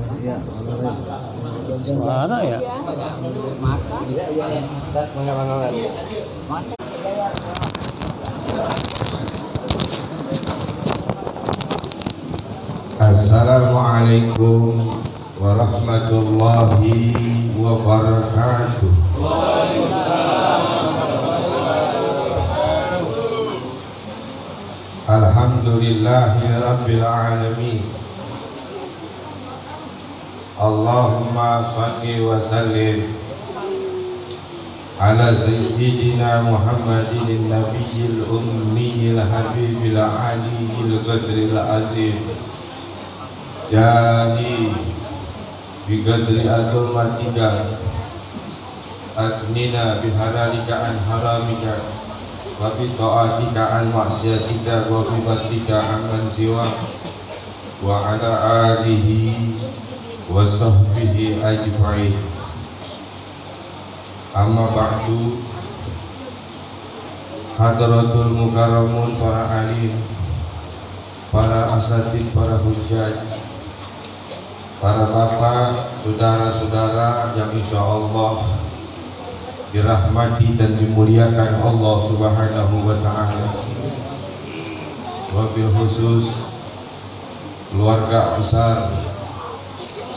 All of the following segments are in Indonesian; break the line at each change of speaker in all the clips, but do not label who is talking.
Iya,
Suara ya.
Iya.
Assalamualaikum warahmatullahi wabarakatuh. Alhamdulillahi rabbil alamin. Allahumma salli wa sallim على سيدنا محمد النبي الأمي الحبيب العلي القدر العظيم جاهي بقدر عظمتك أغننا بحلالك عن حرامك وبطاعتك عن معصيتك وبفضلك عمن سواك وعلى آله وصحبه أجمعين Amma ba'du Hadratul mukarramun para alim Para asatid, para hujaj Para bapak, saudara-saudara yang insya Allah Dirahmati dan dimuliakan Allah subhanahu wa ta'ala Wabil khusus Keluarga besar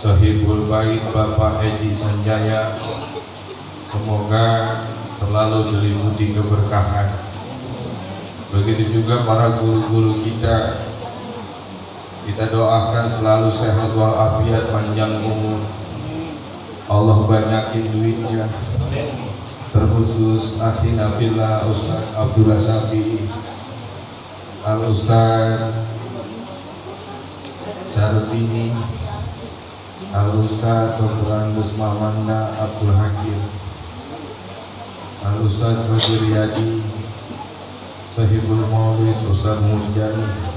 Sahibul Bait Bapak Edi Sanjaya Semoga selalu diliputi keberkahan. Begitu juga para guru-guru kita. Kita doakan selalu sehat walafiat panjang umur. Allah banyakin duitnya. Terkhusus akhina fillah Ustaz Abdullah Safi Al Ustaz Syarbini Al Ustaz Dr. Andes Mamanda Abdul Hakim Al Ustaz Badir Yadi Sahibul Maulid Ustaz Murjani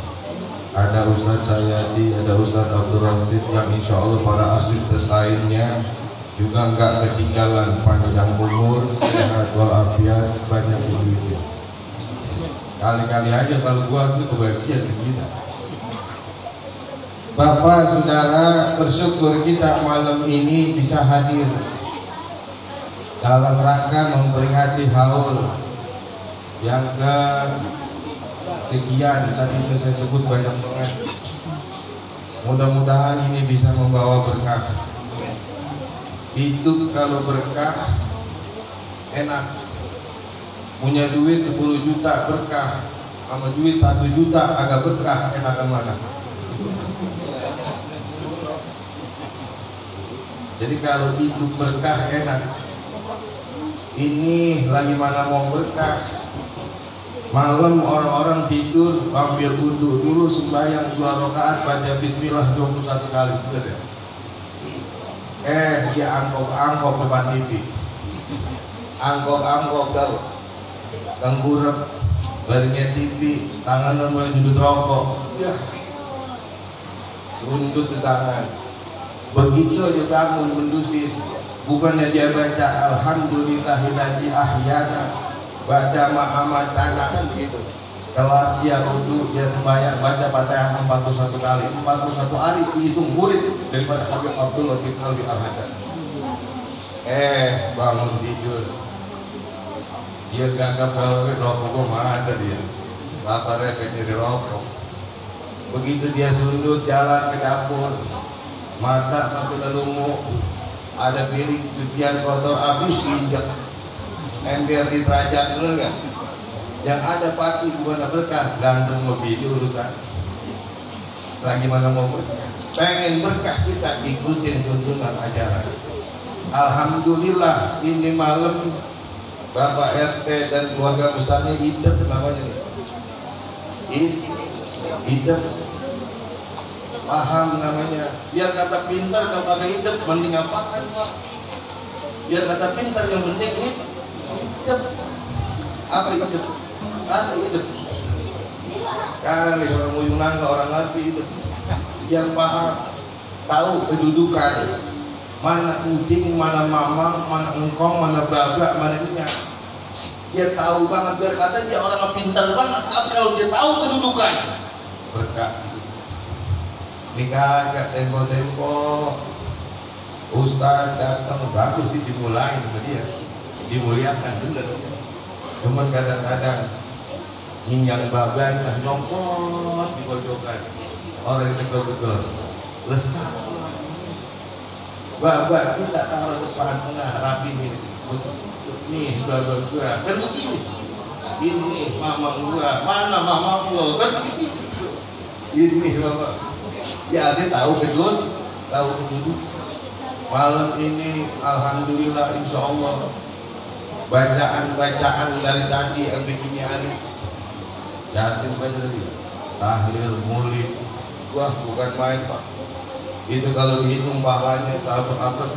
ada Ustaz Sayadi, ada Ustaz Abdul Rahid yang insya Allah para asli lainnya juga enggak ketinggalan panjang umur, sehat walafiat, banyak duit. Kali-kali aja kalau gua itu kebahagiaan kita. Bapak, saudara, bersyukur kita malam ini bisa hadir dalam rangka memperingati haul yang ke sekian. Tadi itu saya sebut banyak banget. Mudah-mudahan ini bisa membawa berkah. Hidup kalau berkah enak. Punya duit 10 juta berkah. Sama duit 1 juta agak berkah enakan mana jadi kalau hidup berkah enak. Ini lagi mana mau berkah? Malam orang-orang tidur ambil wudhu dulu sembahyang dua rakaat baca bismillah 21 kali betul ya? Eh dia angkok-angkok depan TV. Angkok-angkok tau tengkurap baringnya TV tangan mulai nyundut rokok. Ya. Sundut di tangan begitu aja bangun mendusin bukannya dia baca alhamdulillahillazi ahyana baca Muhammad tanah kan begitu setelah dia wudhu dia sembahyang baca fatihah 41 kali 41 hari dihitung murid daripada Habib Abdullah bin Alwi al -Haddad. eh bangun tidur. Dia gagap kalau rokok kok ada dia. Bapak repet nyari rokok. Begitu dia sundut jalan ke dapur mata masuk lungu ada piring cucian kotor habis diinjak. Ember di derajat dulu kan yang ada pasti bukan berkah. Gantung mobil urusan lagi mana mau berkah? Pengen berkah kita ikutin tuntunan ajaran. Alhamdulillah ini malam Bapak RT dan keluarga besarnya hidup namanya nih. Hidup paham namanya. Biar kata pintar kalau kagak hidup mending apaan pak. Biar kata pintar yang penting hidup hidup apa hidup ada hidup kali orang ujung nangka orang ngerti itu yang paham tahu kedudukan. Mana kucing, mana mamang, mana engkong, mana babak, mana minyak. Dia tahu banget. Biar kata dia orang pintar banget. Tapi kalau dia tahu kedudukan berkah ini kagak tempo-tempo. Ustaz datang bagus sih dimulai sama dia. Dimuliakan bener. Cuman kadang-kadang nyingyang bagan lah nyopot di pojokan orang ditegur-tegur lesah babak kita taruh depan tengah rapi ini. Begitu nih babak gua kan begini. Ini mama gua. Mana mama lo kan begitu. Ini bapak ya dia tahu kedut tahu keduduk malam ini alhamdulillah insya Allah bacaan-bacaan dari tadi sampai kini hari Yasin Badri tahlil mulid wah bukan main pak. Itu kalau dihitung pahalanya sahabat abad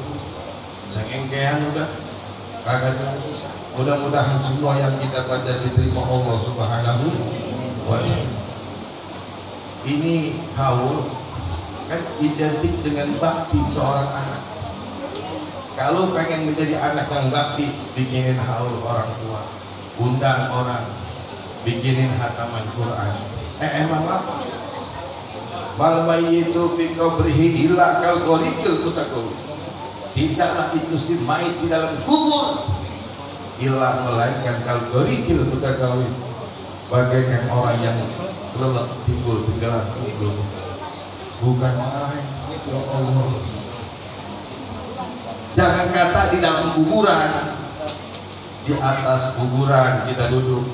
sengengkean udah. Kagak lagi mudah-mudahan semua yang kita baca diterima Allah subhanahu wa ta'ala. Ini haul kan identik dengan bakti seorang anak. Kalau pengen menjadi anak yang bakti bikinin haul orang tua undang orang bikinin hataman Quran. Eh emang apa? Mal mayyitu fi qabrihi illa kal qorikil mutaqawi tidaklah itu si mayit di dalam kubur illa melainkan kal qorikil mutaqawi bagaikan orang yang lelap timbul tenggelam timbul bukan main. Ya Allah. Jangan kata di dalam kuburan. Di atas kuburan kita duduk.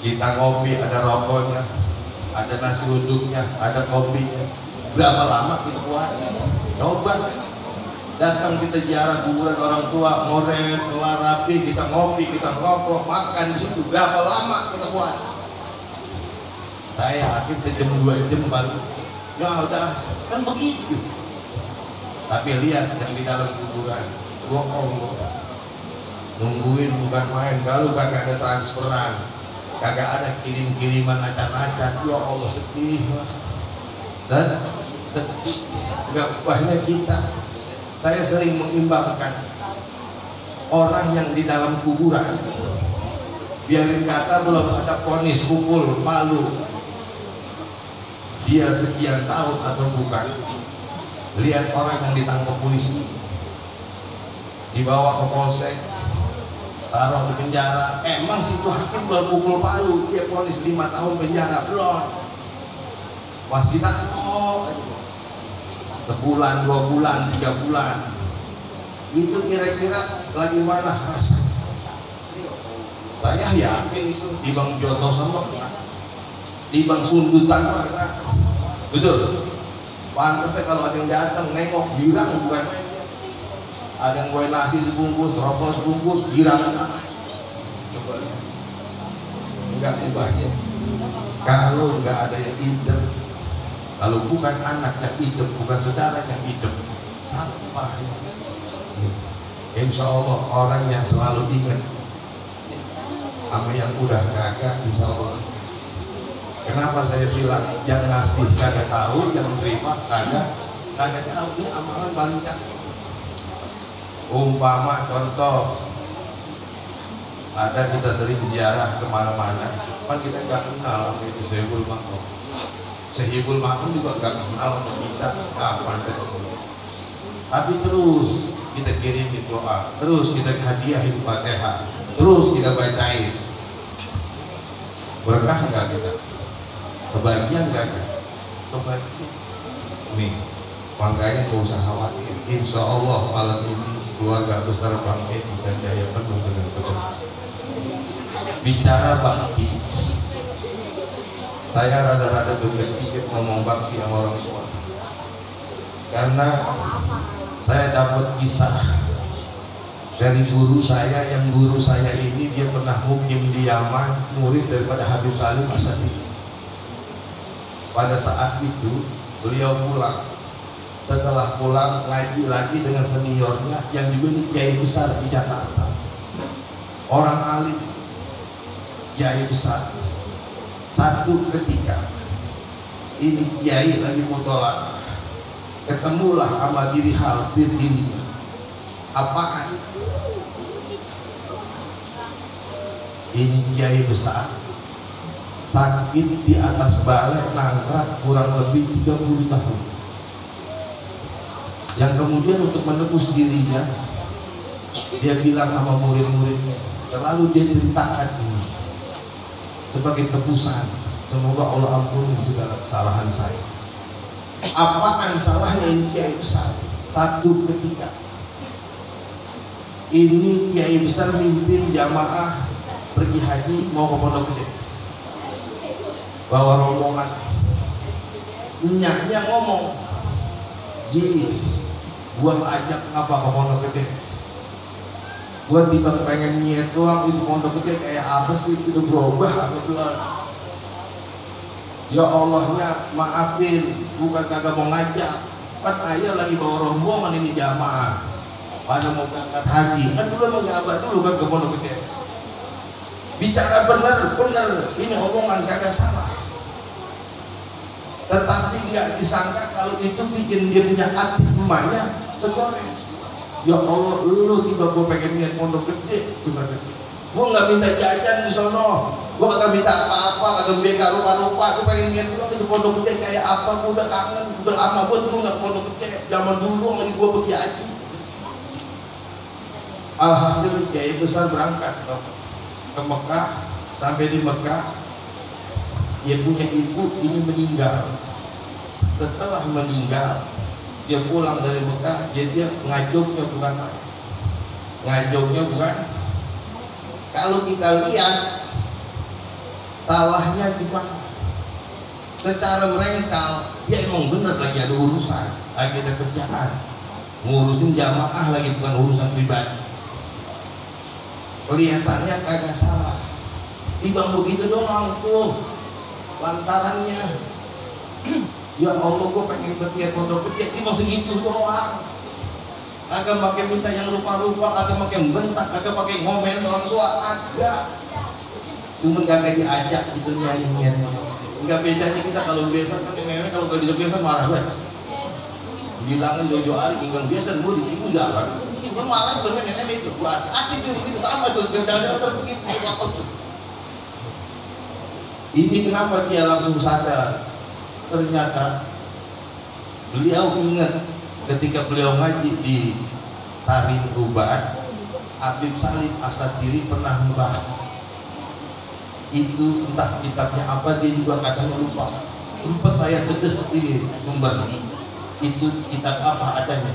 Kita ngopi ada rokoknya ada nasi uduknya ada kopinya. Berapa lama kita kuat coba. Datang kita ziarah kuburan orang tua ngoret kelar rapi kita ngopi kita ngerokok makan di situ. Berapa lama kita kuat saya yakin sejam dua jam baru ya udah. Kan begitu. Tapi lihat yang di dalam kuburan. Bohong nungguin bukan main kalau kagak ada transferan. Kagak ada kirim-kiriman acak-acak. Ya Allah sedih mas. Sedih nggak banyak kita. Saya sering mengimbangkan orang yang di dalam kuburan. Biarin kata belum ada ponis pukul palu dia sekian tahun atau bukan lihat orang yang ditangkap polisi. Dibawa ke polsek taruh di penjara. Emang situ hakim belum pukul palu dia ponis lima tahun penjara belum kita oh sebulan dua bulan tiga bulan. Itu kira-kira lagi mana rasa saya yakin itu di bang Joto sama di bang Sundutan. Betul. Pantasnya kalau ada yang datang nengok girang bukan? Main ada yang gue nasi sebungkus rokok sebungkus girang. Coba lihat. Enggak ubahnya. Kalau enggak ada yang hidup. Kalau bukan anak yang hidup bukan saudara yang hidup sampah ya. nih insya Allah orang yang selalu ingat sama yang udah kagak insya Allah Kenapa saya bilang yang ngasih kagak tahu, yang menerima kagak kagak tahu. Ini amalan paling cakep. Umpama contoh ada kita sering ziarah ke mana-mana, kan kita nggak kenal sama itu Sehibul Makom. Sehibul Makom juga nggak kenal sama kita kapan ketemu. Tapi terus kita kirim doa, terus kita hadiahin fatihah, terus kita bacain. Berkah nggak kita? Kebagian gak kebagian nih makanya gak usah khawatir. Insya Allah malam ini keluarga besar Bang Edi Sanjaya penuh dengan keberkahan bicara bakti. Saya rada-rada juga sedikit ngomong bakti sama orang tua. Karena saya dapat kisah dari guru saya yang guru saya ini dia pernah mukim di Yaman murid daripada Habib Salim Asadi pada saat itu beliau pulang. Setelah pulang ngaji lagi dengan seniornya yang juga ini kiai besar di Jakarta. Orang alim kiai besar. Satu ketika ini kiai lagi mutola ketemulah sama diri hal dirinya apaan ini kiai besar sakit di atas balai nangkrak kurang lebih 30 tahun. Yang kemudian untuk menebus dirinya dia bilang sama murid-muridnya selalu dia ceritakan ini sebagai tebusan. Semoga Allah ampuni segala kesalahan saya. Apaan salahnya ini kiai besar? Satu ketika. Ini kiai besar mimpin jamaah pergi haji mau ke pondok gede bawa rombongan. Nyaknya ngomong ji gua ajak ngapa ke pondok gede? Gua tiba pengen niat doang itu pondok gede kayak apa sih itu udah berubah belum ya Allahnya maafin bukan kagak mau ngajak. Kan ayah lagi bawa rombongan ini jamaah. Pada mau berangkat haji. Kan dulu mau nyabat dulu kan ke pondok gede. Bicara benar benar ini omongan kagak salah tetapi nggak disangka kalau itu bikin dia punya hati emaknya tergores. Ya Allah lu tiba gue pengen lihat pondok gede tiba gede gue nggak minta jajan di sono. Gue kagak minta apa-apa kagak beka lupa lupa gue pengen lihat juga itu pondok gede kayak apa? Gue udah kangen udah lama gue nggak pondok gede. Zaman dulu lagi gue pergi haji. Alhasil kiai besar berangkat ke, ke Mekah sampai di Mekah dia punya ibu ini meninggal. Setelah meninggal dia pulang dari Mekah jadi dia ngajoknya bukan main bukan? Kalau kita lihat salahnya di secara merengkal dia emang benar lagi ada urusan lagi ada kerjaan. Ngurusin jamaah lagi bukan urusan pribadi. Kelihatannya kagak salah. Timbang begitu doang tuh lantarannya ya Allah gue pengen berniat pondok gede ini mau segitu doang. Kagak pakai minta yang lupa-lupa kagak pakai bentak kagak pakai ngomel orang tua agak cuman kagak diajak gitu nyanyi niat enggak bedanya kita kalau biasa kan nenek kalau gak biasa marah banget. Bilangin jojo ari tinggal biasa gue ditinggal kan itu marah tuh nenek itu. Gua hati tuh sama tuh. Beda begitu apa tuh ini kenapa dia langsung sadar? Ternyata beliau ingat ketika beliau ngaji di Taring Rubat Habib Salim Asatiri pernah membahas. Itu entah kitabnya apa dia juga katanya lupa. Sempat saya pedes ini sumber. Itu kitab apa adanya.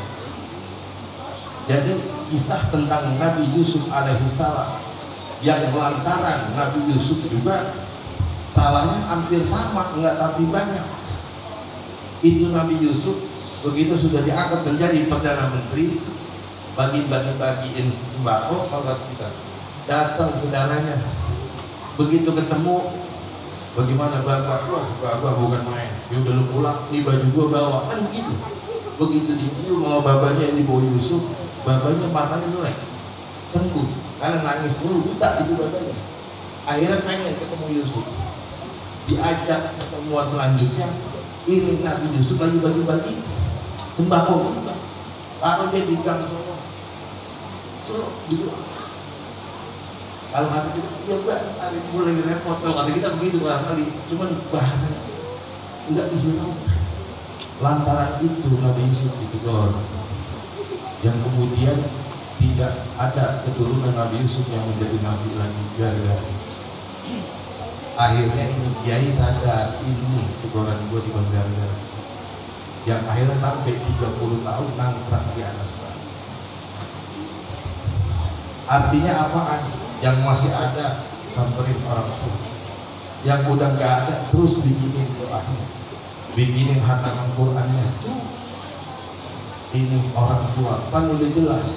Jadi kisah tentang Nabi Yusuf alaihissalam yang lantaran Nabi Yusuf juga salahnya hampir sama enggak tapi banyak. Itu Nabi Yusuf begitu sudah diangkat menjadi perdana menteri bagi-bagi-bagiin sembako sahabat kita. Datang saudaranya. Begitu ketemu bagaimana bapak? Wah bapak bukan main. Ya udah pulang ini baju gua bawa. Kan begitu. Begitu dicium sama babanya yang dibawa Yusuf babanya matanya melek sembuh. Karena nangis dulu buta itu babanya akhirnya pengen ketemu Yusuf diajak pertemuan selanjutnya ini Nabi Yusuf lagi bagi-bagi sembako juga taruh dia di gang semua. So gitu. Kalau kata kita ya mbak hari gue repot. Kalau kata kita begitu kali cuman bahasanya enggak dihiraukan lantaran itu Nabi Yusuf ditegur yang kemudian tidak ada keturunan Nabi Yusuf yang menjadi nabi lagi gara-gara itu akhirnya ini kiai sadar ini teguran gue di gara-gara yang akhirnya sampai 30 tahun nangkrak di atas batu artinya apaan yang masih ada samperin orang tua. Yang udah nggak ada terus bikinin doanya bikinin hataman Qurannya terus. Ini orang tua kan udah jelas.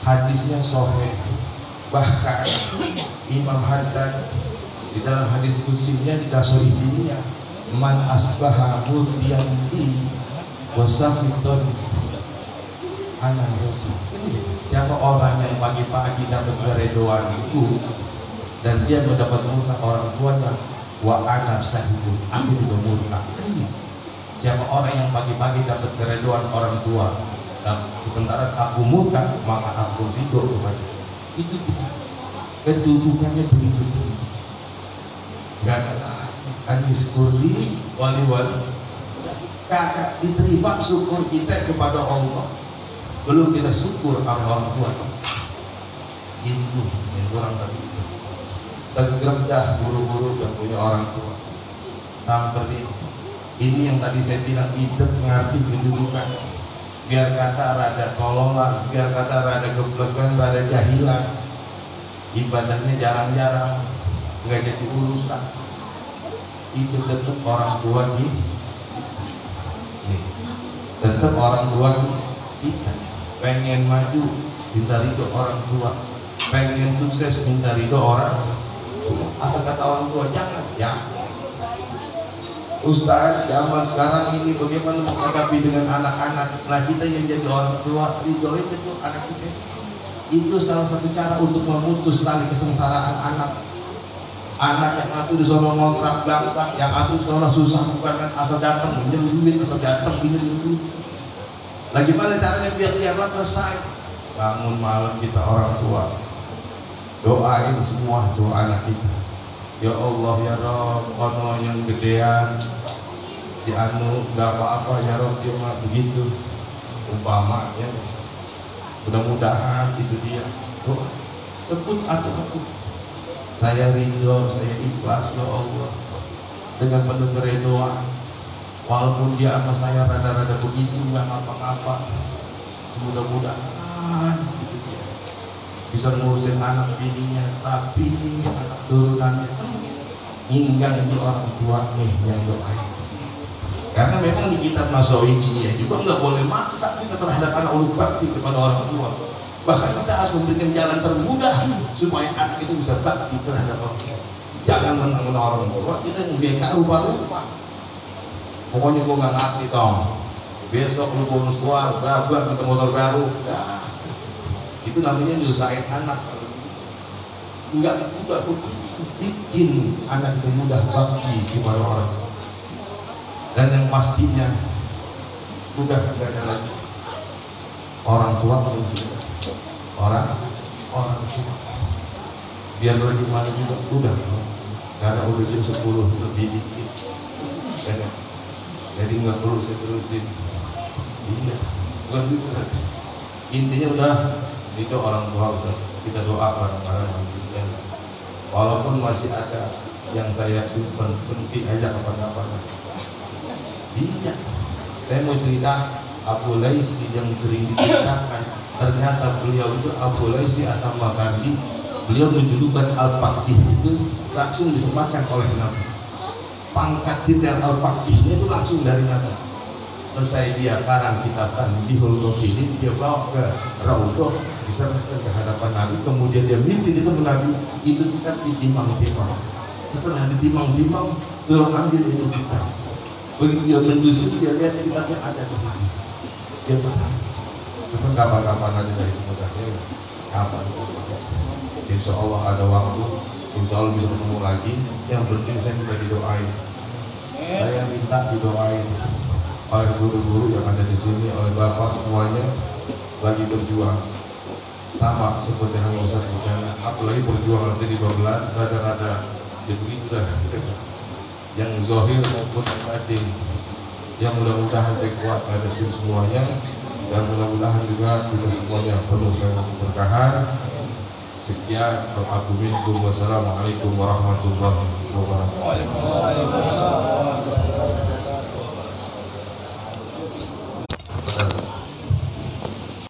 Hadisnya sohe bahkan Imam Haddad di dalam hadis kutsinya di dasar dunia man asbaha murdiyan di wasafiton ana roti ini siapa orang yang pagi-pagi dapat keredoan itu dan dia mendapat murka orang tuanya wa ana syahidun. Aku juga murka. Ini. Siapa orang yang pagi-pagi dapat keredoan orang tua dan sementara aku murka maka aku ridho kepada itu kedudukannya begitu tinggi nggak ada lagi Haji Kurdi wali-wali. Kagak diterima syukur kita kepada Allah. Belum kita syukur sama orang tua. Itu yang kurang tadi itu. Tergerdah guru-guru yang punya orang tua. Seperti ini ini yang tadi saya bilang hidup mengerti kedudukan. Biar kata rada tololan biar kata rada geblegan rada jahilan. Ibadahnya jarang-jarang. Nggak jadi urusan itu tetap orang tua nih nih tetap orang tua kita. Pengen maju minta ridho orang tua. Pengen sukses minta ridho orang tua. Asal kata orang tua jangan ya Ustaz, zaman sekarang ini bagaimana menghadapi dengan anak-anak? Nah kita yang jadi orang tua, ridhoin itu anak kita. Itu salah satu cara untuk memutus tali kesengsaraan anak Anak yang aku di sana ngontrak bangsa Yang aku di sana susah bukan kan asal datang minjem duit, asal datang minjem duit. Lagi mana caranya biar biarlah selesai Bangun malam kita orang tua. Doain semua tuh anak kita. Ya Allah ya Rob, kono yang gedean. Si anu nggak apa-apa ya Rob mah begitu. Umpamanya mudah-mudahan itu dia. Doa. Sebut atau aku saya ridho saya ikhlas ya Allah. Dengan penuh doa walaupun dia sama saya rada-rada begitu nggak ngapa-ngapa. Semudah-mudahan gitu dia. Bisa ngurusin anak bininya tapi anak turunannya hingga di orang tuanya yang doain. Karena memang di kitab Nasawi ini ya juga nggak boleh maksa kita terhadap anak uluk bakti kepada orang tua bahkan kita harus memberikan jalan termudah supaya anak itu bisa bakti terhadap orang tua jangan menang orang tua kita nggak rupa-rupa pokoknya gua nggak ngerti toh besok lu bonus keluarga gua kita motor baru. Nah, itu namanya nyusahin anak. Enggak juga begitu. Bikin anak itu mudah bakti kepada orang. Dan yang pastinya udah tidak ada lagi. Orang tua sudah orang orang tua biar lagi mana juga udah. Karena udah jam 10 lebih dikit. Jadi nggak perlu saya terusin. Iya bukan gitu kan intinya udah itu orang tua udah kita doa bareng-bareng nanti walaupun masih ada yang saya simpan penting aja kapan-kapan. Iya. Saya mau cerita Abu Laisi yang sering diceritakan ternyata beliau itu Abu Laisi asal Makandi beliau menjulukan Al-Faqih itu langsung disematkan oleh Nabi. Pangkat detail Al-Faqihnya itu langsung dari Nabi. Selesai dia karang kitabkan di Hulul ini dia bawa ke Raudhah diserahkan ke hadapan Nabi. Kemudian dia mimpi ketemu Nabi itu kita ditimang-timang. Setelah ditimang-timang turun ambil itu kitab begitu dia mendusuk dia lihat kitabnya ada di situ. Dia paham cuma kapan-kapan ada dari mudahnya kapan? Insya Allah ada waktu Insya Allah bisa ketemu lagi. Yang penting saya minta didoain. Saya minta didoain oleh guru-guru yang ada di sini oleh bapak semuanya lagi berjuang. Sama seperti yang Ustaz bicara apalagi berjuang nanti di Bablan rada-rada ya begitu dah yang zohir maupun yang batin. Yang mudah-mudahan saya kuat hadapin semuanya dan mudah-mudahan juga kita semuanya penuh dengan keberkahan sekian Assalamualaikum wassalamualaikum warahmatullahi wabarakatuh